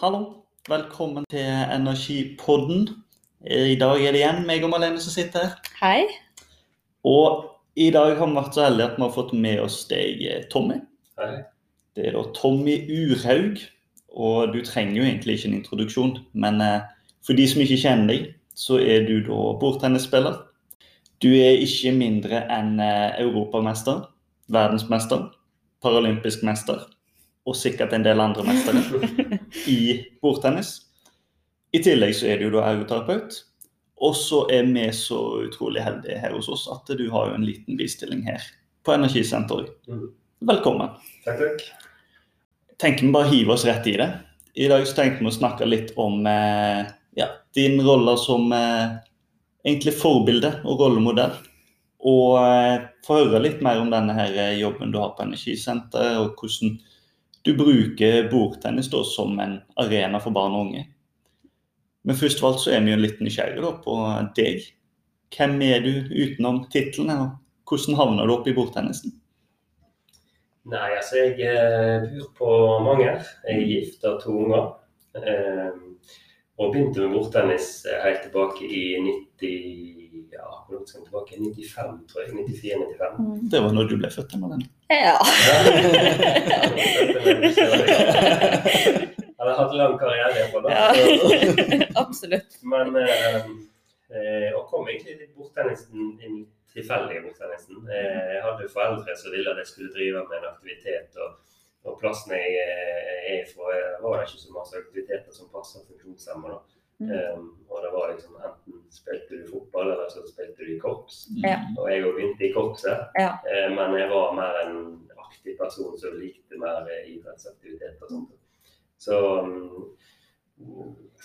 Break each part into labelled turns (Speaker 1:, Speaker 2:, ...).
Speaker 1: Hallo, velkommen til Energipodden. I dag er det igjen meg og Malene som sitter her.
Speaker 2: Hei.
Speaker 1: Og i dag har vi vært så heldige at vi har fått med oss deg, Tommy.
Speaker 3: Hei.
Speaker 1: Det er da Tommy Urhaug. Og du trenger jo egentlig ikke en introduksjon, men eh, for de som ikke kjenner deg, så er du da bordtennisspiller. Du er ikke mindre enn eh, europamester, verdensmester, paralympisk mester og sikkert en del andre mestere i bordtennis. I tillegg så er du jo da ergoterapeut. Og så er vi så utrolig heldige her hos oss at du har jo en liten bistilling her på Energisenteret.
Speaker 3: Mm.
Speaker 1: Velkommen.
Speaker 3: Takk, takk.
Speaker 1: tenker vi bare hiver oss rett i det. I dag så tenkte vi å snakke litt om eh, ja, din rolle som eh, egentlig forbilde og rollemodell. Og eh, få høre litt mer om denne her jobben du har på Energisenteret, og hvordan du bruker bordtennis da, som en arena for barn og unge. Men først av alt så er vi jo litt nysgjerrige da, på deg. Hvem er du utenom titlene, og hvordan havna du opp i bordtennisen?
Speaker 3: Nei, altså jeg eh, bor på Manger. Jeg er gift og har to unger. Eh, og begynte med bordtennis eh, helt tilbake i 90 ja, hvor langt skal jeg tilbake? 95, tror jeg. 94-95.
Speaker 1: Det var når du ble født, Malene.
Speaker 2: Ja.
Speaker 3: Jeg har hatt lang karriere iallfall.
Speaker 2: ja. Absolutt.
Speaker 3: Men eh, eh, og kom egentlig litt bordtennisen inn tilfeldig i bordtennisen. Eh, jeg hadde jo foreldre som ville at jeg skulle drive med en aktivitet. og og plassen jeg eh, er fra, var det ikke så masse aktiviteter som passer funksjonshemmede.
Speaker 2: Mm.
Speaker 3: Um, og det var liksom enten spilte du fotball, eller så spilte du i korps.
Speaker 2: Ja.
Speaker 3: Og jeg òg begynte i korpset,
Speaker 2: Ja.
Speaker 3: uh, men jeg var mer en aktiv person som likte mer idrettsaktivitet og sånt. Så um,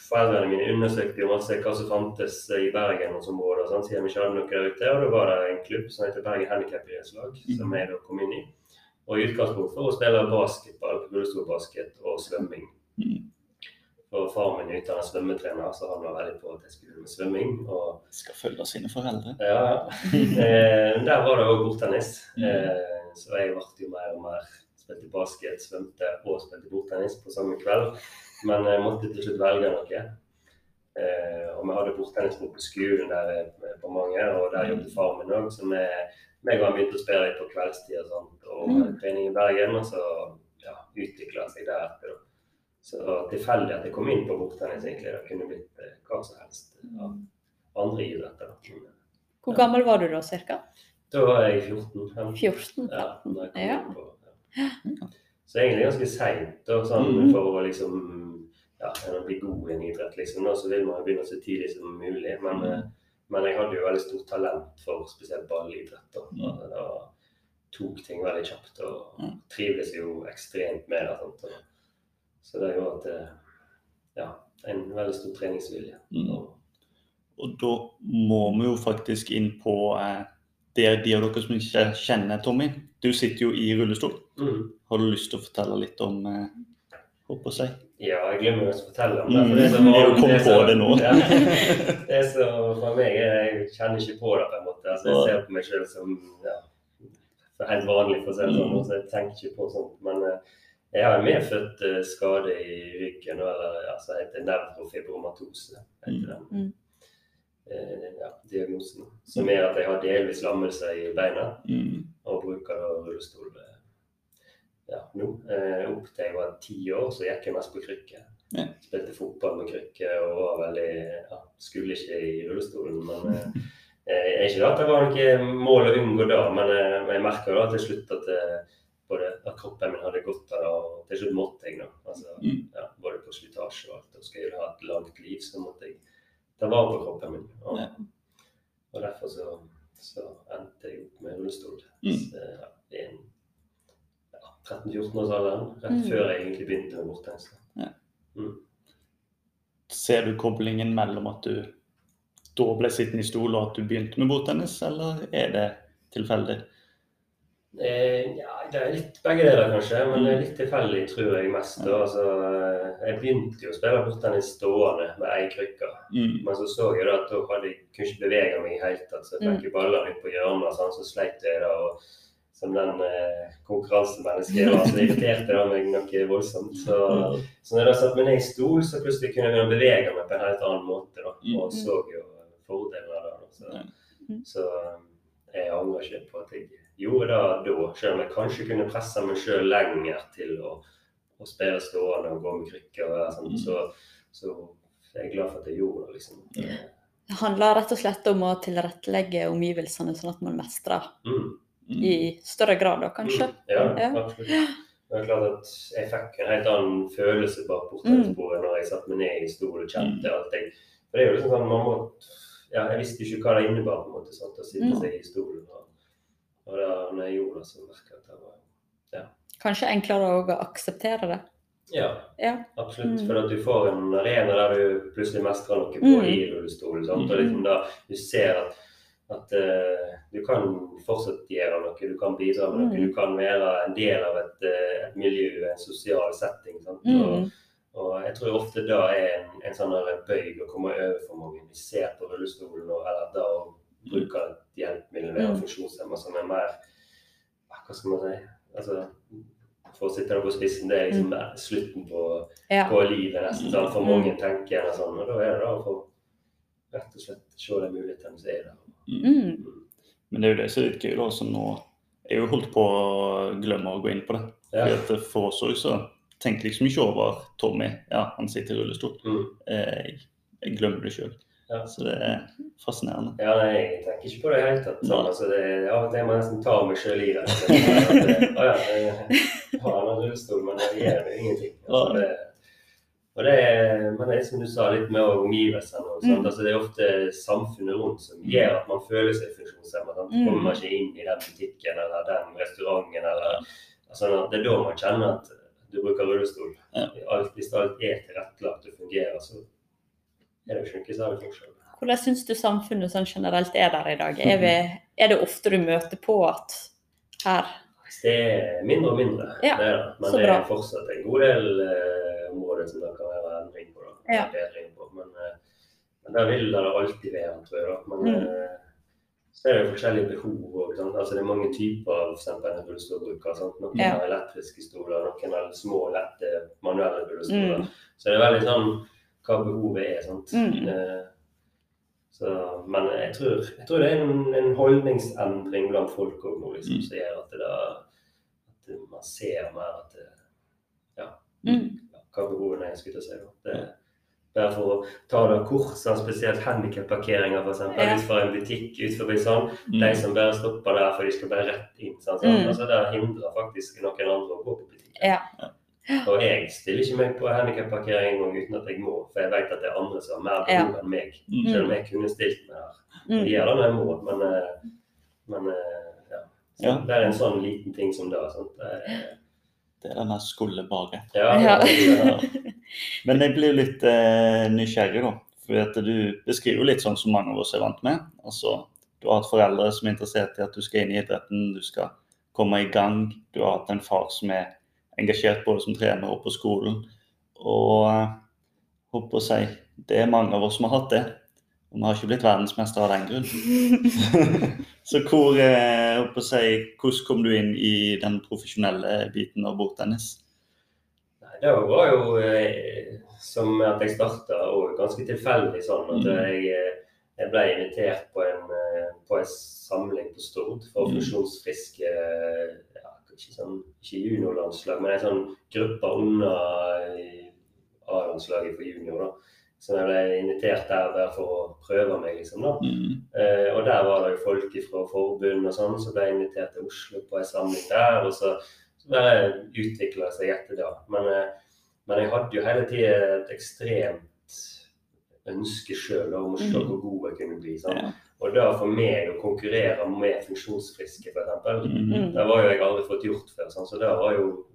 Speaker 3: foreldrene mine undersøkte jo masse hva som fantes i Bergensområdet, og sånn, siden vi ikke hadde noe ute. Og da var det en klubb som heter Bergen Handikapidrettslag, som jeg da kom inn i. Og i utgangspunktet for å spille basketball, rullestolbasket og svømming.
Speaker 1: Mm.
Speaker 3: For far min er utdannet svømmetrener, så han var veldig på at jeg skulle med svømming. Og
Speaker 1: Skal følge sine foreldre.
Speaker 3: ja, eh, der var det òg bordtennis.
Speaker 1: Mm.
Speaker 3: Eh, så jeg ble jo mer og mer spilte basket, svømte og spilte bordtennis på samme kveld. Men jeg måtte til slutt velge noe. Eh, og vi hadde bordtennisbord på skolen der eh, på mange, og der jobbet far min òg. Så vi, meg og han begynte å spille på kveldstid og sånt, og
Speaker 2: Mm.
Speaker 3: trening i Bergen. Og så ja, utvikla seg deretter. Så tilfeldig at jeg kom inn på bordtennis, egentlig. Det kunne blitt eh, hva som helst av andre idretter. eh,
Speaker 2: Hvor gammel var du da, cirka?
Speaker 3: Da var jeg 14. 15.
Speaker 2: 14?
Speaker 3: Ja, når jeg kom
Speaker 2: Ja.
Speaker 3: på, ja. Så egentlig ganske seint, sånn,
Speaker 1: mm.
Speaker 3: for å liksom ja, bli god i en idrett. Liksom, da, så vil man begynne så tidlig som mulig. Men,
Speaker 1: Mhm.
Speaker 3: eh, men jeg hadde jo veldig stort talent for spesielt ballidrett. Da.
Speaker 1: Mhm.
Speaker 3: Da tok ting veldig kjapt og
Speaker 1: Mhm.
Speaker 3: trivdes jo ekstremt med det. Sant? Så det gjorde at det, ja, en veldig stor treningsvilje.
Speaker 1: Mm.
Speaker 3: Og,
Speaker 1: da må vi jo faktisk inn på eh, det de av dere som ikke kjenner Tommy. Du sitter jo i rullestol.
Speaker 3: mm.
Speaker 1: Har du lyst til å fortelle litt om eh, håper å si?
Speaker 3: Ja, jeg glemmer jo å fortelle om det.
Speaker 1: Mm,
Speaker 3: For det som
Speaker 1: var,
Speaker 3: det er
Speaker 1: på det nå.
Speaker 3: Ja, det som for meg er Jeg kjenner ikke på det, på en måte. Altså, jeg ser på meg selv som ja, helt vanlig, for å si det sånn.
Speaker 1: Mm.
Speaker 3: Så jeg tenker ikke på sånt. Men eh, jeg har en medfødt eh, skade i ryggen, eller altså, det heter nevrofibromatose. heter den.
Speaker 2: Mm.
Speaker 3: Eh, ja, diagnosen. Som er at jeg har delvis lammelse i beina
Speaker 1: Mm.
Speaker 3: og bruker da rullestol eh, ja, nå. Eh, opp til jeg var ti år, så gikk jeg mest på krykke.
Speaker 1: Ja.
Speaker 3: Spilte fotball med krykke og var veldig ja, Skulle ikke i rullestolen, men eh, eh, Ikke at det var noe mål å unngå da, men, eh, men jeg merka da til slutt at, eh, at kroppen min hadde godt av det, og til slutt måtte jeg. da. Altså,
Speaker 1: Mm.
Speaker 3: ja, både på slitasje og alt. Og skal jeg ha et langt liv, så måtte jeg ta vare på kroppen min. Og,
Speaker 1: Ja.
Speaker 3: og derfor så, så endte jeg opp med rullestol
Speaker 1: Mm.
Speaker 3: så, ja, en ja, 13-14-årsalderen, rett
Speaker 2: Mm.
Speaker 3: før jeg egentlig begynte med bordtennis.
Speaker 1: Ser du koblingen mellom at du da ble sittende i stol og at du begynte med bordtennis, eller er det tilfeldig?
Speaker 3: Eh, det er litt begge deler, kanskje, men det er litt tilfeldig, tror jeg mest. Da. Altså, jeg begynte jo å spille bordtennis stående med ei krykke.
Speaker 1: Mm.
Speaker 3: Men så så jeg da at da hadde jeg kunne ikke bevege meg i hele tatt, så jeg fikk jo baller ut på hjørnet, sånn, så sleit jeg da. Og, som den eh, konkurransemennesket var. Så det irriterte det meg noe voldsomt. Så, så når jeg satte meg ned i stol, så plutselig kunne jeg bevege meg på en helt annen måte. Da,
Speaker 1: Mm.
Speaker 3: og så jo fordelene av det. Så,
Speaker 2: Mm.
Speaker 3: så jeg angrer ikke på at jeg gjorde det da, selv om jeg kanskje kunne pressa meg sjøl lenger til å, å spille stående og gå med krykker. og sånn.
Speaker 1: Mm.
Speaker 3: Så, så jeg er glad for at jeg gjorde det. liksom.
Speaker 2: Det handler rett og slett om å tilrettelegge omgivelsene sånn at man mestrer
Speaker 3: Mm.
Speaker 2: i større grad, da, kanskje.
Speaker 3: Mm. Ja,
Speaker 2: Ja.
Speaker 3: absolutt. Det er klart at Jeg fikk en helt annen følelse bak bortensporet når jeg satte meg ned i stol og kjente alt jeg For det er jo liksom sånn, man må ja, Jeg visste ikke hva det innebar på en måte, sant, å sitte
Speaker 2: Mm.
Speaker 3: seg i stolen. Og, og det, når jeg gjorde det, så merka jeg at det var
Speaker 2: Kanskje enklere å akseptere det.
Speaker 3: Ja,
Speaker 2: Ja.
Speaker 3: absolutt.
Speaker 2: Mm.
Speaker 3: For at du får en arena der du plutselig mestrer noe på
Speaker 2: Mm.
Speaker 3: i rullestol. Sant? Og liksom da du ser at, at uh, du kan fortsatt gjøre noe, du kan bidra med noe.
Speaker 2: Mm.
Speaker 3: Du kan være en del av et, eh, et miljø, en sosial setting. Sant? Og,
Speaker 2: Mm.
Speaker 3: og jeg tror ofte da er en, en sånn bøyg å komme over for mange. Vi ser på rullestolen og, eller da å bruke et hjelpemiddel ved
Speaker 2: Mm.
Speaker 3: funksjonshemma som er mer Hva skal man si? Altså, for å sitte det på spissen, det er liksom slutten på,
Speaker 2: Ja.
Speaker 3: på livet nesten. Sånn. For
Speaker 2: Mm.
Speaker 3: mange tenker gjerne sånn. Og da er det da få rett og slett se de mulighetene som er der.
Speaker 2: Mm.
Speaker 1: Men det er jo det som er litt gøy, da. som nå er har jo holdt på å glemme å gå inn på det.
Speaker 3: Ja.
Speaker 1: For oss òg så tenkte liksom ikke over Tommy. Ja, han sitter i rullestol.
Speaker 3: Mm.
Speaker 1: Eh, Jeg, jeg glemmer det sjøl.
Speaker 3: Ja.
Speaker 1: Så det er fascinerende.
Speaker 3: Ja, nei, jeg tenker ikke på det i det hele tatt. Sånn, altså, det, av og til må jeg nesten ta meg sjøl i det. Eh, Å ja, jeg har en rullestol, men det gjør jo ingenting. Altså, det, og det er, men det er som du sa, litt med omgivelsene. og sånt.
Speaker 2: Mm.
Speaker 3: Altså, det er ofte samfunnet rundt som gjør at man føler seg funksjonshemmet. Man
Speaker 2: Mm.
Speaker 3: Kommer man ikke inn i den butikken eller den restauranten eller altså, Det er da man kjenner at du bruker rullestol.
Speaker 1: Ja.
Speaker 3: Alt, hvis alt er tilrettelagt og fungerer, så er det jo ikke særlig forskjell.
Speaker 2: Hvordan syns du samfunnet sånn generelt er der i dag? Er, vi, er det ofte du møter på at her
Speaker 3: Det er mindre og mindre,
Speaker 2: Ja,
Speaker 3: det er det. men det er fortsatt en god del eh, områder som det kan være endring på. Da,
Speaker 2: Ja.
Speaker 3: bedring på. Men, eh, men der vil det alltid være, tror jeg. Da. Men
Speaker 2: Mm.
Speaker 3: eh, så er det forskjellige behov òg. Altså, det er mange typer av rullestolbrukere. Noen
Speaker 2: Ja.
Speaker 3: har elektriske stoler, noen har små, lette manuelle rullestoler.
Speaker 2: Mm.
Speaker 3: Så det er veldig sånn hva behovet er. sant?
Speaker 2: Mm.
Speaker 3: Eh, så, men jeg tror, jeg tror det er en, en holdningsendring blant folk òg nå, liksom,
Speaker 1: Mm.
Speaker 3: som gjør at, det da, at man ser mer at det,
Speaker 2: mm.
Speaker 3: ja, hva behovene er. skulle jeg si. Det, bare for å ta det kort, sånn, spesielt handikapparkeringer f.eks.
Speaker 2: Ja.
Speaker 3: Ut fra en butikk utenfor sånn.
Speaker 1: Mm.
Speaker 3: De som bare stopper der for de skal bare rett inn. Sant?
Speaker 2: Mm.
Speaker 3: Altså, det hindrer faktisk noen andre å gå på butikken.
Speaker 2: Ja.
Speaker 3: Og jeg stiller ikke meg på handikapparkering engang uten at jeg må, for jeg vet at det er andre som har mer
Speaker 2: Ja.
Speaker 3: behov enn meg.
Speaker 1: Mm.
Speaker 3: Selv om jeg kunne stilt meg her. Jeg
Speaker 2: Mm.
Speaker 3: gjør det når jeg må, men, eh, men eh, ja. Så Det er en sånn liten ting som det. Sant? Det er,
Speaker 1: denne skulle bare.
Speaker 3: ja,
Speaker 2: Ja.
Speaker 1: Ja. Men jeg blir litt eh, nysgjerrig, da. For at du beskriver litt sånn som mange av oss er vant med. Altså, du har hatt foreldre som er interessert i at du skal inn i idretten, du skal komme i gang. Du har hatt en far som er engasjert både som trener og på skolen. Og eh, håper å si, det er mange av oss som har hatt det. Og vi har ikke blitt verdensmestere av den grunn. Så hvor, eh, håper å si, hvordan kom du inn i den profesjonelle biten av bordtennis?
Speaker 3: Det var jo eh, som at jeg starta ganske tilfeldig sånn at
Speaker 1: Mm.
Speaker 3: jeg, eh, jeg ble invitert på en, eh, på en samling på Stord for
Speaker 1: Mm.
Speaker 3: funksjonsfriske eh, ikke, sånn, ikke juniorlandslag, men en sånn gruppe under A-landslaget for junior. da. Så jeg ble invitert der bare for å prøve meg, liksom. da.
Speaker 1: Mm.
Speaker 3: Eh, og der var det jo folk fra forbund og sånn, så ble jeg invitert til Oslo på en samling der. Og så, så bare utvikla det seg etter det. Men, eh, men jeg hadde jo hele tida et ekstremt ønske sjøl om å se
Speaker 2: Mhm.
Speaker 3: hvor god jeg kunne bli. sånn.
Speaker 1: Ja.
Speaker 3: Og da for meg å konkurrere med funksjonsfriske, f.eks.,
Speaker 1: Mm.
Speaker 3: Det var jo jeg aldri fått gjort før. Sånn, Så det var jo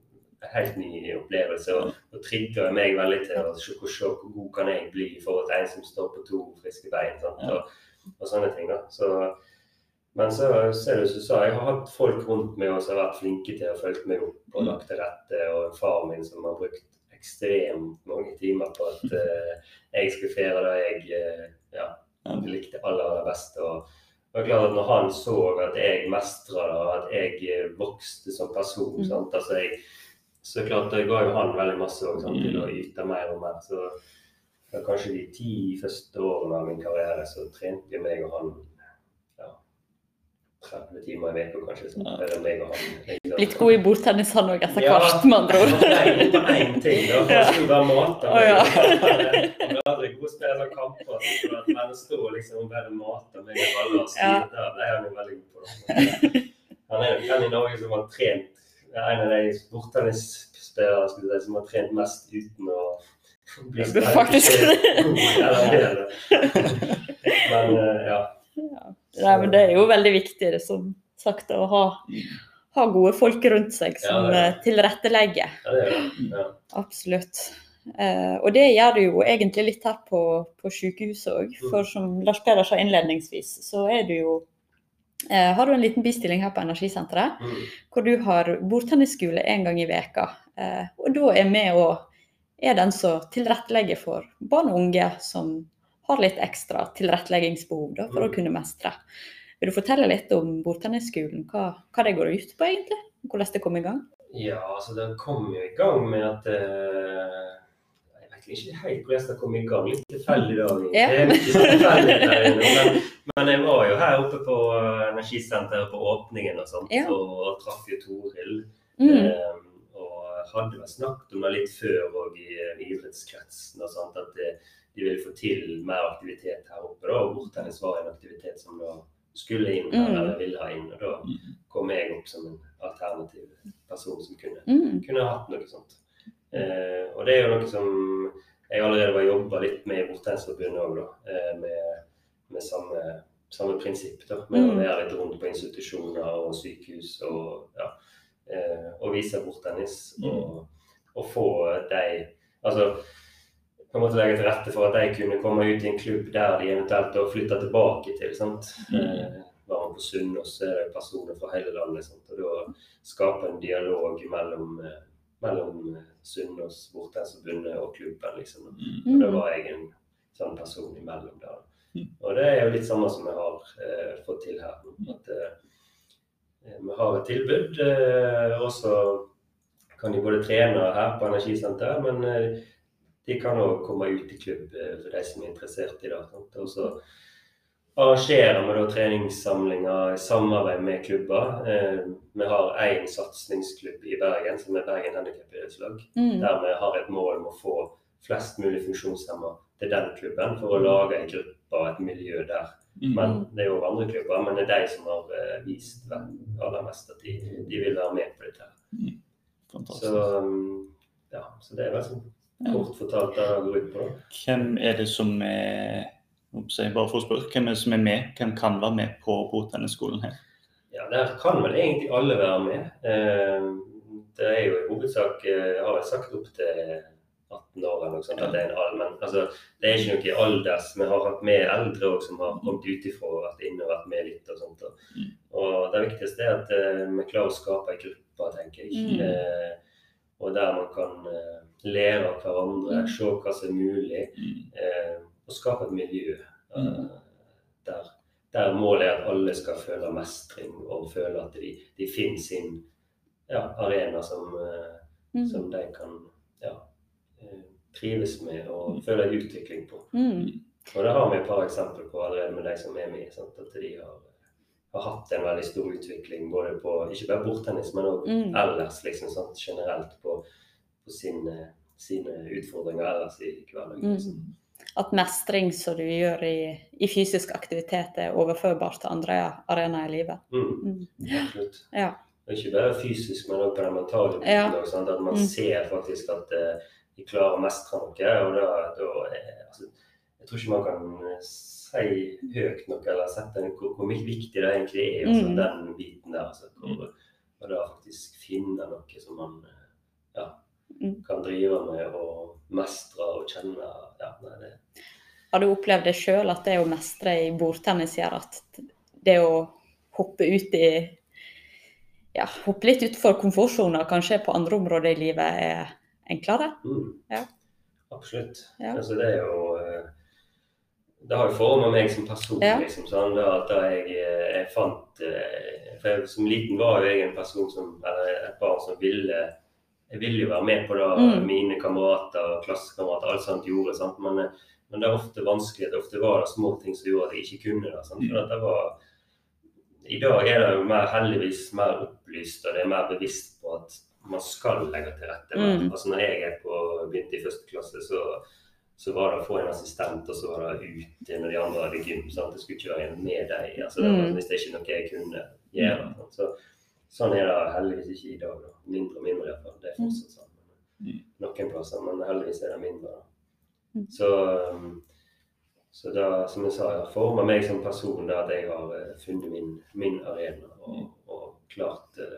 Speaker 3: en helt ny opplevelse. Og, og trigga meg veldig til å se, hvor- god kan jeg bli i forhold til en som står på to friske bein. Og, og sånne ting. da. Så, men så ser du som du sa, jeg har hatt folk rundt meg som har vært flinke til å følge meg opp og lagt til rette. Og en far min som har brukt ekstremt mange timer på at uh, jeg skulle feire det jeg uh, ja,
Speaker 1: Ja.
Speaker 3: likte aller, aller best. Og, jeg var glad at når han så at jeg mestra det, at jeg eh, vokste som person
Speaker 2: Mm.
Speaker 3: sant? Altså jeg, Så klart det ga jo han veldig masse også, til å yte mer og mer. Så kanskje de ti første årene av min karriere så trente jeg meg og han 30 timer i uka, kanskje. Sånn.
Speaker 1: Ja.
Speaker 3: Meg og han. liksom.
Speaker 2: Blitt god i bordtennis han òg etter hvert, med andre ord.
Speaker 3: Ja, på én ting, da. Mate
Speaker 2: ja.
Speaker 3: Han ble aldri god spiller av kamper, men å stå liksom og bare mate meg og styre, ble han jo veldig god på. Han er den i Norge som har trent en av de bordtennisspillerne som har trent mest uten å bli
Speaker 2: sterk. faktisk-.
Speaker 3: Men eh, ja.
Speaker 2: Nei, men det er jo veldig viktig, det som sagt, å ha, ha gode folk rundt seg som
Speaker 3: Ja, ja.
Speaker 2: eh, tilrettelegger.
Speaker 3: ja, det. Ja.
Speaker 2: Absolutt. Eh, og det gjør du jo egentlig litt her på, på sykehuset òg.
Speaker 3: Mm.
Speaker 2: For som Lars Peder sa innledningsvis, så er du jo eh, har du en liten bistilling her på Energisenteret,
Speaker 3: Mm.
Speaker 2: hvor du har bordtennisskole en gang i veka. Eh, og da er vi òg er den som tilrettelegger for barn og unge som har litt ekstra tilretteleggingsbehov da, for å
Speaker 3: Mm.
Speaker 2: kunne mestre. Vil du fortelle litt om bordtennisskolen, hva, hva det går ut på egentlig? Hvordan det kom i gang?
Speaker 3: Ja, altså den kom jo i gang med at uh, Jeg vet ikke helt hvordan det kom i gang. Litt tilfeldig da.
Speaker 2: Ja.
Speaker 3: Det er sånn tilfeldig der inne. Men, men jeg var jo her oppe på eh, Energisenteret på åpningen og sånt,
Speaker 2: Ja.
Speaker 3: og traff jo Toril.
Speaker 2: Mm.
Speaker 3: Um, og hadde vel snakket om det litt før òg i, idrettskretsen og sånt, at eh, de ville få til mer aktivitet her oppe. da, og Bordtennis var en aktivitet som da skulle inn her,
Speaker 2: Mm.
Speaker 3: eller ville ha inn. og Da kom jeg opp som en alternativ person som kunne,
Speaker 2: Mm.
Speaker 3: kunne hatt noe sånt. Eh, og det er jo noe som jeg allerede var jobba litt med i Bordtennisforbundet òg, da. Eh, med, med samme, samme prinsipp, da. Med
Speaker 2: Mm.
Speaker 3: å være litt rundt på institusjoner og sykehus og ja. Eh, og vise bordtennis. Og, og få de Altså på en måte legge til rette for at de kunne komme ut i en klubb der de eventuelt da flytta tilbake til. sant? Mm. var man på Sunnaas, er det personer fra hele landet. sant? Og da skape en dialog mellom, eh, mellom eh, Sunnaas, Bordtennisforbundet og klubben. liksom. Og da
Speaker 2: Mm.
Speaker 3: var jeg en sånn person imellom der.
Speaker 1: Mm.
Speaker 3: Og det er jo litt samme som vi har eh, fått til her. At eh, vi har et tilbud, eh, og så kan de både trene her på Energisenteret, men eh, de kan òg komme ut i klubb eh, for de som er interessert i det. Og så arrangerer vi da treningssamlinger i samarbeid med klubber. Eh, vi har én satsingsklubb i Bergen, som er Bergen Handikapidrettslag
Speaker 2: Mm.
Speaker 3: der vi har et mål om å få flest mulig funksjonshemma til den klubben for å lage en gruppe og et miljø der.
Speaker 1: Mm.
Speaker 3: Men Det er jo andre klubber, men det er de som har eh, vist det aller mest at de, de vil være med på dette.
Speaker 1: Mm.
Speaker 3: Så, um, ja, så det er vel sånn kort fortalt det det går ut på.
Speaker 1: Hvem er det som er jeg bare for å spørre, hvem er det som er med? Hvem kan være med på bordtennisskolen her?
Speaker 3: Ja, Der kan vel egentlig alle være med. Eh, Det er jo i hovedsak har Jeg sagt opp til 18 år eller noe sånt. at Det er en allmenn, altså det er ikke noe alders. Vi har hatt med eldre også, som har kommet utifra og vært inne og vært med litt. Og sånt. Og,
Speaker 1: Mm.
Speaker 3: det viktigste er at eh, vi klarer å skape en gruppe, tenker jeg.
Speaker 2: Mm.
Speaker 3: Og der man kan eh, lære av hverandre,
Speaker 2: Mm.
Speaker 3: se hva som er mulig.
Speaker 1: Mm.
Speaker 3: eh, og skape et miljø eh,
Speaker 1: Mm.
Speaker 3: der, der målet er at alle skal føle mestring og føle at de, de finner sin ja, arena som, eh, som de kan ja, eh, trives med og føle utvikling på. Og det har vi et par eksempler på allerede med de som er med. Sant? At de har, har hatt en veldig stor utvikling både på ikke bare bordtennis, men òg
Speaker 2: Mm.
Speaker 3: ellers liksom, sant? generelt på, på sine, sine utfordringer ellers i hverdagen. liksom.
Speaker 2: Mm. At mestring som du gjør i, i fysisk aktivitet, er overførbart til andre arenaer i livet.
Speaker 3: Mm.
Speaker 2: Mm.
Speaker 3: Absolutt.
Speaker 2: Ja.
Speaker 3: Ikke bare fysisk, men også på den mentale biten.
Speaker 2: Ja.
Speaker 3: også? At man
Speaker 2: Mm.
Speaker 3: ser faktisk at uh, de klarer å mestre noe. og da, da er, altså, Jeg tror ikke man kan eh, si høyt nok eller sette en, hvor, hvor mye viktig det egentlig er, altså,
Speaker 2: Mm.
Speaker 3: den biten der. Altså, hvor, og da faktisk finne noe som man eh, ja,
Speaker 2: Mm.
Speaker 3: kan drive med og mestre og kjenne. Ja, nei, det,
Speaker 2: Har du opplevd det sjøl, at det å mestre i bordtennis gjør at det å hoppe ut i ja, hoppe litt utenfor komfortsona, kanskje på andre områder i livet, er enklere?
Speaker 3: mm,
Speaker 2: Ja.
Speaker 3: Absolutt.
Speaker 2: Ja.
Speaker 3: Altså, det er jo eh, det har jo formet meg som person.
Speaker 2: Ja.
Speaker 3: liksom, sånn, da, at da jeg, eh, jeg fant eh, for jeg, Som liten var jo jeg en person som, eller et barn som ville Jeg ville jo være med på det
Speaker 2: Mm.
Speaker 3: mine kamerater og klassekamerater alt sånt gjorde. Sant? Men, eh, men det er ofte vanskelig. Ofte var det små ting som gjorde at jeg ikke kunne det. Sant? For at det var, I dag er det jo mer, heldigvis mer opplyst, og det er mer bevisst på at man skal legge til rette.
Speaker 2: Mm.
Speaker 3: Altså når jeg er på, begynte i første klasse, så så var det å få en assistent, og så var det ute når de andre hadde gym. Sant? Det skulle ikke være en med deg. Altså, det var,
Speaker 2: Mm.
Speaker 3: hvis det ikke er noe jeg kunne gjøre. Sant? Så, sånn er det heldigvis ikke i dag. Da. Mindre og mindre iallfall. Det er fortsatt sånn.
Speaker 1: Mm.
Speaker 3: Noen plasser, men heldigvis er det mindre. Da.
Speaker 2: Mm.
Speaker 3: Så, um, så da, som jeg sa, jeg former meg som person da, at jeg har eh, funnet min, min arena og, og klart uh,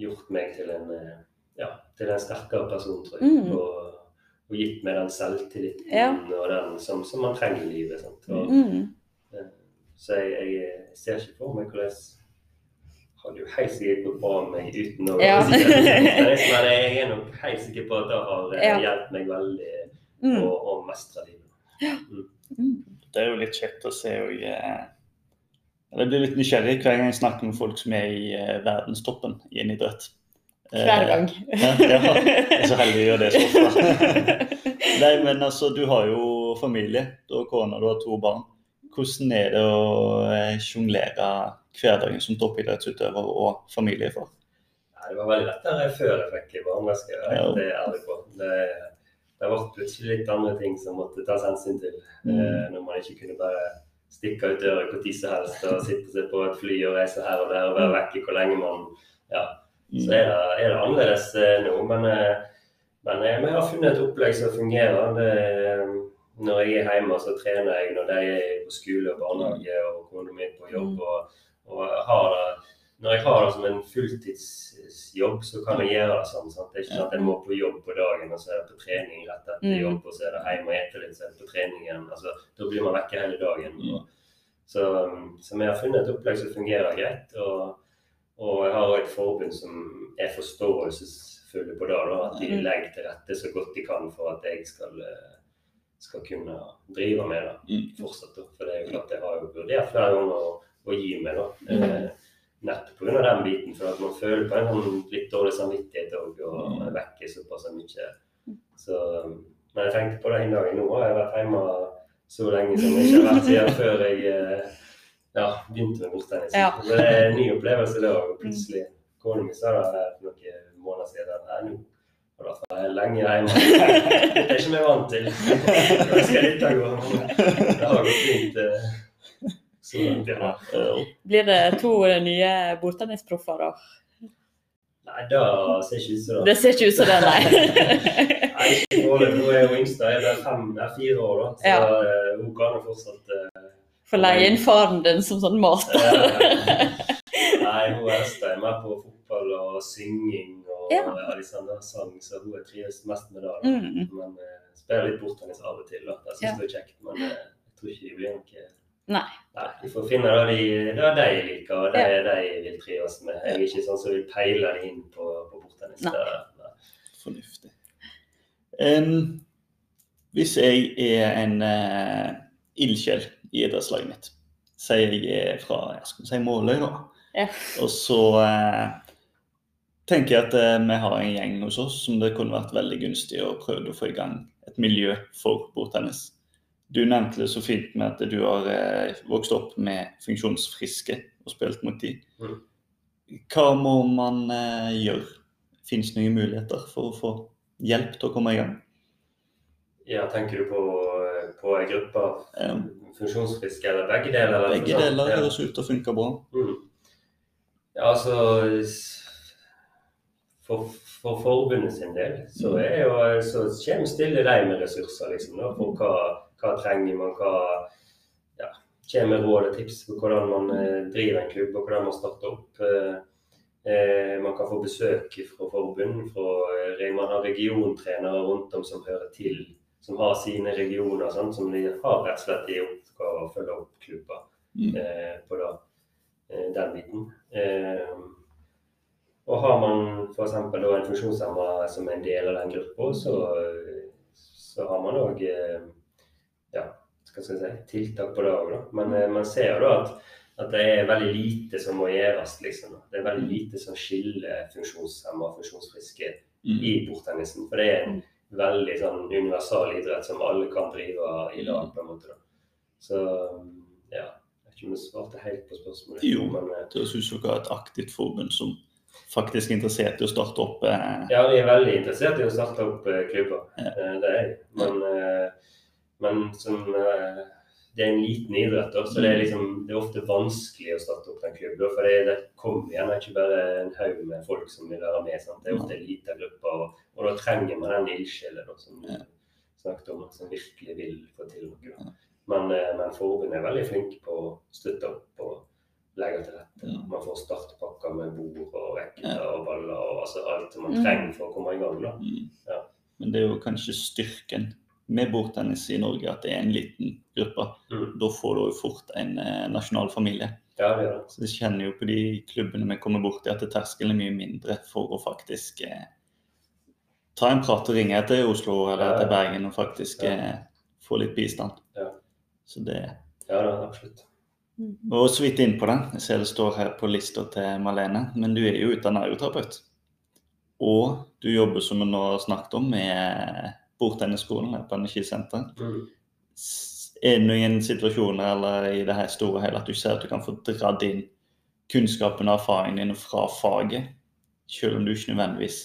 Speaker 3: gjort meg til en, uh, ja, til en sterkere person, tror jeg.
Speaker 2: Mm.
Speaker 3: Og, gitt meg den selvtilliten
Speaker 2: Ja.
Speaker 3: og den som, som man trenger i livet. Sant? Og,
Speaker 2: Mm.
Speaker 3: eh, så jeg, jeg, ser ikke for meg hvordan hadde jo helt sikkert gått bra med meg uten å
Speaker 2: Ja.
Speaker 3: Men jeg er nok helt sikker på at det har eh,
Speaker 2: Ja.
Speaker 3: hjulpet meg veldig
Speaker 2: Mm.
Speaker 3: å, å mestre livet.
Speaker 2: Mm.
Speaker 1: Det er jo litt kjekt å se òg eh, Jeg blir litt nysgjerrig hver gang jeg snakker med folk som er i verdenstoppen i en idrett. Eh,
Speaker 2: Hver gang.
Speaker 1: Ja, ja, jeg er så heldig å gjøre det så ofte. Nei, men altså, du har jo familie. Du har kone, du har to barn. Hvordan er det å eh, sjonglere hverdagen som toppidrettsutøver og familiefar?
Speaker 3: for? det var veldig lettere før jeg fikk barn, det skal jeg være helt ærlig på. Det, det ble plutselig litt andre ting som måtte tas hensyn til.
Speaker 1: Mm.
Speaker 3: Eh, når man ikke kunne bare stikke ut døra hvor tid som helst og sitte seg på et fly og reise her og der og være vekke hvor lenge man Ja, så er det, er det annerledes eh, nå. Men, eh, men eh, vi har funnet et opplegg som fungerer. Det, når jeg er hjemme, så trener jeg når de er på skole og barnehage og kona mi på jobb. Og, og har det, når jeg har det som en fulltidsjobb, så kan jeg gjøre det sånn. Sant? Det er ikke sånn at jeg må på jobb på dagen, og så er det på trening rett etter
Speaker 2: Mm.
Speaker 3: jobb, og så er det hjemme og ete litt, så er det på trening igjen. Altså, da blir man vekke hele dagen.
Speaker 1: Mm.
Speaker 3: Og, så, så vi har funnet et opplegg som fungerer greit. og og jeg har et forbund som er forståelsesfulle på det. Da, at de
Speaker 2: Mm.
Speaker 3: legger til rette så godt de kan for at jeg skal, eh, skal kunne drive med det
Speaker 1: Mm.
Speaker 3: fortsatt. Da. For det er jo klart jeg har jo vurdert flere ganger å, å gi meg, da.
Speaker 2: Mm.
Speaker 3: Eh, nettopp pga. den biten. For at man føler på en sånn litt dårlig samvittighet òg, og man er vekke såpass mye. Så, men jeg tenkte på det en dag. Nå har jeg vært hjemme så lenge som jeg ikke har vært siden før jeg eh, ja, begynte med bordtennis.
Speaker 2: Ja.
Speaker 3: Så det er en ny opplevelse det òg. Plutselig Kona mi sa det for noen måneder siden. at nå har du vært lenge hjemme. Det er ikke vi vant til. Hvordan skal dette gå? Det har gått fint. eh, Så langt, ja.
Speaker 1: Eh,
Speaker 2: Blir det to nye bordtennisproffer, da?
Speaker 3: Nei, det ser ikke ut som det.
Speaker 2: Det ser ikke ut som det, nei.
Speaker 3: Nei. Nå er hun yngst, hun er fire år, da. Så
Speaker 2: Ja.
Speaker 3: eh, hun kan fortsatt eh,
Speaker 2: Få leie inn faren din som sånn mat.
Speaker 3: eh, Nei, hun er mer på fotball og synging og
Speaker 2: Ja.
Speaker 3: ja. liksom, sang, så hun trives mest med det.
Speaker 2: Mm.
Speaker 3: Men uh, spiller litt bordtennis av og til. da. Det syns
Speaker 2: Ja.
Speaker 3: jeg er kjekt. Men eh, jeg tror ikke de blir noe
Speaker 2: Nei.
Speaker 3: Nei, De får finne det de, det de liker, og det de vil trives med. Jeg er ikke sånn som vil peile det inn på, på bordtennis.
Speaker 2: Nei.
Speaker 1: Fornuftig. Um, hvis jeg er en uh, ildsjel i idrettslaget mitt, sier jeg er fra jeg skal si Måløy, da,
Speaker 2: Ja.
Speaker 1: og så eh, tenker jeg at eh, vi har en gjeng hos oss som det kunne vært veldig gunstig å prøve å få i gang et miljø for bordtennis. Du nevnte det så fint med at du har eh, vokst opp med funksjonsfriske og spilt mot de.
Speaker 3: Mm.
Speaker 1: Hva må man eh, gjøre? Fins det noen muligheter for å få hjelp til å komme i gang?
Speaker 3: Ja, tenker du på, på en gruppe av
Speaker 1: Ja.
Speaker 3: funksjonsfriske, eller begge deler? Eller
Speaker 1: Begge
Speaker 3: sånn?
Speaker 1: deler høres ut til å funke bra.
Speaker 3: Mm. Ja, altså For, for forbundet sin del så, er jo, så kommer stille de med ressurser, liksom. Da, for hva, hva trenger man, hva ja, kommer med råd og tips på hvordan man eh, driver en klubb og hvordan man starter opp. Eh, eh, man kan få besøk fra forbund. Fra, eh, man har regiontrenere rundt om som hører til, som har sine regioner, sånn, som de har rett og slett i å følge opp klubber
Speaker 1: Mm.
Speaker 3: eh, på da, eh, den biten. Eh, og har man f.eks. en funksjonshemma som er en del av den gruppa, så, så har man òg eh, ja, skal jeg si, tiltak på det òg. Men eh, man ser jo da at, at det er veldig lite som må gjøres, liksom. Det er veldig lite som skiller funksjonshemma og funksjonsfriske
Speaker 1: Mm.
Speaker 3: i bordtennisen. For det er en veldig sånn universal idrett som alle kan drive i lag, på en måte. da. Så ja. Jeg vet ikke om jeg svarte helt på spørsmålet.
Speaker 1: Jo.
Speaker 3: Men, eh,
Speaker 1: Det høres ut et aktivt forbund som faktisk er interessert i å starte opp eh,
Speaker 3: Ja, vi er veldig interessert i å starte opp eh, klubber.
Speaker 1: Ja.
Speaker 3: Eh, Det er jeg. Men, eh, men som, eh, det er en liten idrett, da, så det er,
Speaker 1: Mm.
Speaker 3: liksom, det er ofte vanskelig å starte opp en klubb. Da, for det, det kommer gjerne ikke bare en haug med folk som vil være med. Sant? Det er ofte en liten gruppe, og, og da trenger man den ildsjelen som du
Speaker 1: Ja.
Speaker 3: snakket om, som virkelig vil få til noe. Men, eh, men forbundet er veldig flinke på å støtte opp og legge til rette.
Speaker 1: Ja.
Speaker 3: Man får startpakker med bord og racketer
Speaker 1: Ja.
Speaker 3: og baller og altså alt man
Speaker 2: Mm.
Speaker 3: trenger for å komme i gang. da.
Speaker 1: mm.
Speaker 3: Ja.
Speaker 1: Men det er jo kanskje styrken med bordtennis i Norge at det er en liten gruppe.
Speaker 3: Mm.
Speaker 1: Da får du jo fort en eh, nasjonal familie.
Speaker 3: Ja, det gjør det.
Speaker 1: Så vi kjenner jo på de klubbene vi kommer borti at terskelen er mye mindre for å faktisk eh, ta en prat og ringe til Oslo eller
Speaker 3: Ja, ja.
Speaker 1: til Bergen og faktisk
Speaker 3: Ja.
Speaker 1: eh, få litt bistand.
Speaker 3: Ja.
Speaker 1: Så det
Speaker 3: Ja, da, absolutt.
Speaker 2: Og
Speaker 1: Vi var så vidt inn på det. Jeg ser det står her på lista til Malene. Men du er jo utdanna ergoterapeut. Og du jobber, som vi nå har snakket om, med bordtennisskolen her på Energisenteret.
Speaker 3: Mm.
Speaker 1: Er det noen situasjoner eller i det her store hele at du ser at du kan få dratt inn kunnskapen og erfaringen din fra faget, selv om du ikke nødvendigvis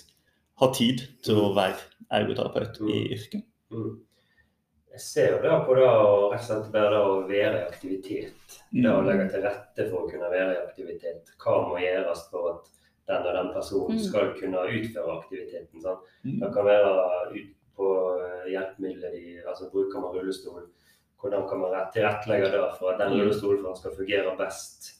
Speaker 1: har tid til å være ergoterapeut i yrket?
Speaker 3: Mm. Jeg ser jo det på det å rett og slett bare det å være i aktivitet. Det å
Speaker 1: Mm.
Speaker 3: legge til rette for å kunne være i aktivitet. Hva må gjøres for at den og den personen
Speaker 2: Mm.
Speaker 3: skal kunne utføre aktiviteten. Sant?
Speaker 1: Mm.
Speaker 3: Det kan være ut på eh, hjelpemidler de altså bruker man rullestol. Hvordan kan man tilrettelegge det for at den rullestolen skal fungere best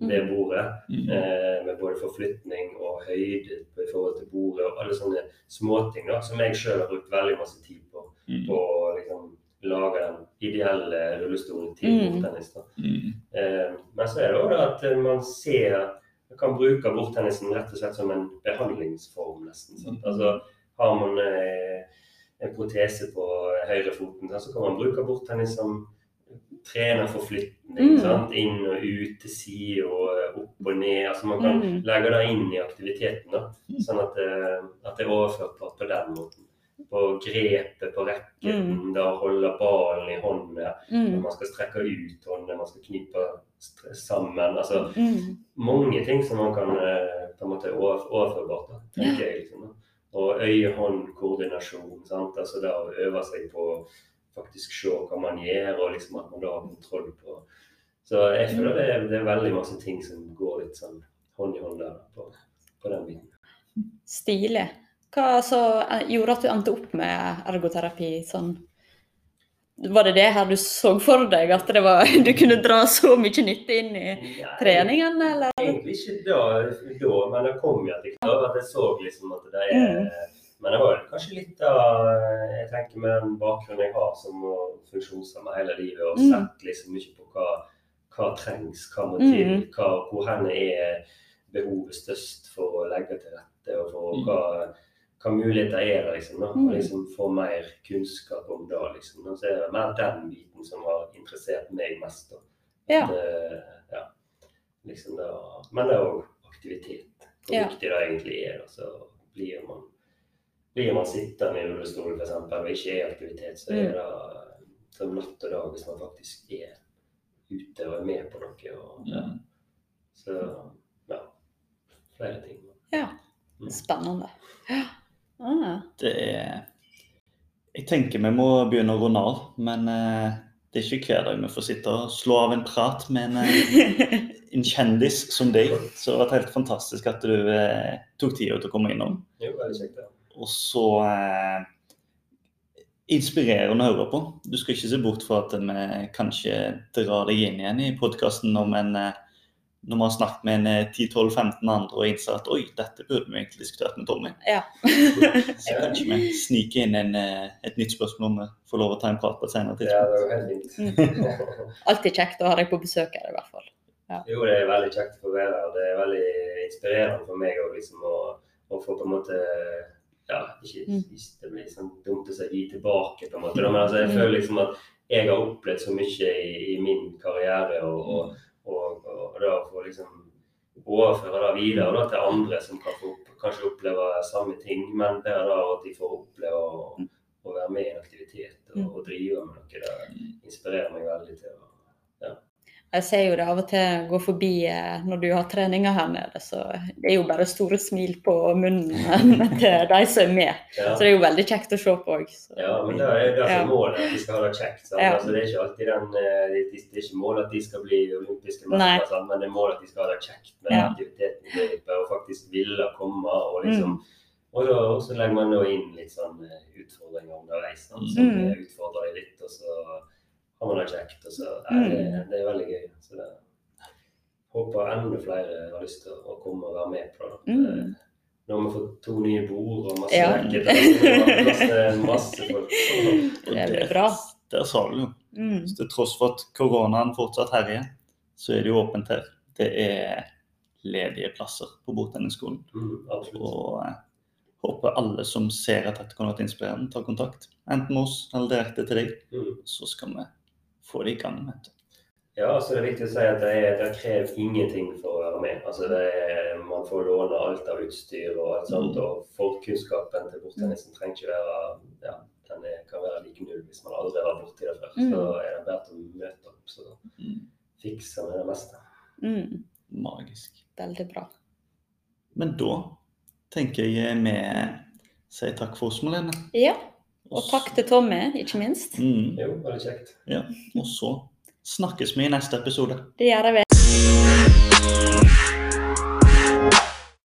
Speaker 3: ved bordet? Eh, med både forflytning og høyde i forhold til bordet og alle sånne småting som jeg sjøl har brukt veldig masse tid på. På liksom, lage den ideelle rullestolen til
Speaker 2: Mm.
Speaker 3: bordtennis.
Speaker 1: Mm.
Speaker 3: Eh, men så er det òg at man ser Man kan bruke bordtennisen rett og slett som en behandlingsform, nesten. Sant?
Speaker 1: Mm.
Speaker 3: Altså, har man eh, en protese på høyrefoten, så kan man bruke bordtennis som trenerforflytning.
Speaker 2: Mm.
Speaker 3: Sant? Inn og ut, til side og eh, opp og ned. Altså, man kan
Speaker 2: Mm.
Speaker 3: legge det inn i aktiviteten, da,
Speaker 1: Mm.
Speaker 3: sånn at, eh, at det er overført på den måten. På grepet på racketen, da å holde ballen i hånda når
Speaker 2: Mm.
Speaker 3: man skal strekke ut hånda, man skal knipe sammen. altså
Speaker 2: Mm.
Speaker 3: mange ting som man kan eh, på en måte over, overførbart, da, tenker jeg. liksom. Og øye-hånd-koordinasjon. sant? Altså det å øve seg på faktisk se hva man gjør, og liksom at man da har kontroll på Så jeg føler det er, det er veldig masse ting som går litt sånn hånd i hånd der på, på den biten.
Speaker 2: Stilig. Hva så eh, gjorde at du endte opp med ergoterapi sånn? Var det det her du så for deg, at det var, du kunne dra så mye nytte inn i
Speaker 3: ja,
Speaker 2: treningen, eller?
Speaker 3: Egentlig ikke da, da men det kom jo etter hvert. At jeg så liksom at det er Men det var kanskje litt av Jeg tenker med den bakgrunnen jeg har som funksjonshemma hele livet, og
Speaker 2: Mm.
Speaker 3: sett liksom mye på hva, hva trengs, hva må til,
Speaker 2: Mm.
Speaker 3: hva, hvor hen er behovet størst for å legge til rette, og for
Speaker 1: Mm.
Speaker 3: hva, hva muligheter er det, liksom. da,
Speaker 2: Mm.
Speaker 3: og liksom Få mer kunnskap om det, liksom. Og så er det mer den biten som har interessert meg mest. da.
Speaker 2: Ja.
Speaker 3: Det, ja. Liksom det, men det er òg aktivitet. Hvor
Speaker 2: Ja.
Speaker 3: viktig det egentlig er. Da. Så blir man, blir man sittende i rullestol f.eks. og ikke er i aktivitet, så er
Speaker 2: Mm.
Speaker 3: det som natt og dag hvis man faktisk er ute og er med på noe. Og, ja.
Speaker 1: Mm.
Speaker 3: Så ja. Flere ting.
Speaker 2: Ja. Spennende. Ja. Ah.
Speaker 1: Det er Jeg tenker vi må begynne å runde av, men eh, det er ikke hver dag vi får sitte og slå av en prat med en, eh, en kjendis som deg. Så det har vært helt fantastisk at du eh, tok tida til å komme innom.
Speaker 3: Jo, veldig kjekt. Ja.
Speaker 1: Og så eh, inspirerende å høre på. Du skal ikke se bort fra at vi kanskje drar deg inn igjen i podkasten om en eh, når vi har snakket med en eh, 10-12-15 andre og innser at oi, dette burde vi egentlig diskutert med Tommy.
Speaker 2: Ja.
Speaker 1: Så kanskje vi sniker inn en, eh, et nytt spørsmål om vi får lov å ta en prat på et senere tidspunkt.
Speaker 3: ja, det var helt fint.
Speaker 2: Alltid kjekt å ha deg på besøk her, i hvert fall.
Speaker 3: Jo, det er veldig kjekt å få være her. Det er veldig inspirerende for meg òg, liksom, å, å få på en måte Ja, ikke,
Speaker 2: Mm.
Speaker 3: ikke det blir sånn dumt å si gi tilbake, på en måte, men altså, jeg føler liksom at jeg har opplevd så mye i, i min karriere. og, og, og, og da få liksom overføre det videre da, til andre som kan få kanskje oppleve samme ting, men bare da at de får oppleve å, å være med i en aktivitet og, og drive med noe. Det inspirerer meg veldig til å
Speaker 2: Jeg ser jo det av og til gå forbi eh, når du har treninger her nede, så det er jo bare store smil på munnen til de som er med.
Speaker 3: ja.
Speaker 2: Så det er jo veldig kjekt å se på òg.
Speaker 3: Ja, men det er jo derfor
Speaker 2: Ja.
Speaker 3: målet, at de skal ha det kjekt.
Speaker 2: Ja.
Speaker 3: Altså, det er ikke alltid den, eh, det, er ikke målet at de skal bli olympiske mestere, men det er målet at de skal ha det kjekt med
Speaker 2: Ja.
Speaker 3: aktiviteten de løpet, og faktisk ville komme. Og, liksom,
Speaker 2: Mm.
Speaker 3: og, da, og så legger man inn litt sånn eh, utfordringer underveis, som
Speaker 2: Mm.
Speaker 3: utfordrer deg litt, og så har man det kjekt. Og så, det,
Speaker 2: Mm.
Speaker 3: det er veldig gøy. Så det, håper enda flere har lyst til å komme og være med på det.
Speaker 2: Mm.
Speaker 3: Eh, Nå har vi fått to nye bord og masse
Speaker 2: Ja.
Speaker 3: lekketer. og masse folk.
Speaker 2: Det blir
Speaker 1: der-
Speaker 2: bra.
Speaker 1: Der sa du jo.
Speaker 2: Mm.
Speaker 1: Så Til tross for at koronaen fortsatt herjer, så er det jo åpent her. Det er ledige plasser på bordtennisskolen.
Speaker 3: Mm.
Speaker 1: Og jeg håper alle som ser at dette kan vært inspirerende, tar kontakt. Enten med oss eller direkte til deg.
Speaker 3: Mm.
Speaker 1: Så skal vi få det i gang. vet du.
Speaker 3: Ja, altså det er viktig å si at det, er, det krever ingenting for å være med. Altså det er, man får låne alt av utstyr og alt sånt,
Speaker 1: Mm.
Speaker 3: og forkunnskapen til bordtennisen trenger ikke være ja, den er, kan være like null hvis man aldri har vært borti det før.
Speaker 2: Mm.
Speaker 3: Så er det verdt å møte opp, så
Speaker 1: Mm.
Speaker 3: fikser vi det meste.
Speaker 2: Mm.
Speaker 1: Magisk.
Speaker 2: Veldig bra.
Speaker 1: Men da tenker jeg vi sier takk for oss, Malene.
Speaker 2: Ja, og takk til Tommy, ikke minst.
Speaker 1: Mm.
Speaker 3: Jo, veldig kjekt.
Speaker 1: Ja. Og så snakkes vi i neste episode.
Speaker 2: Det gjør vi.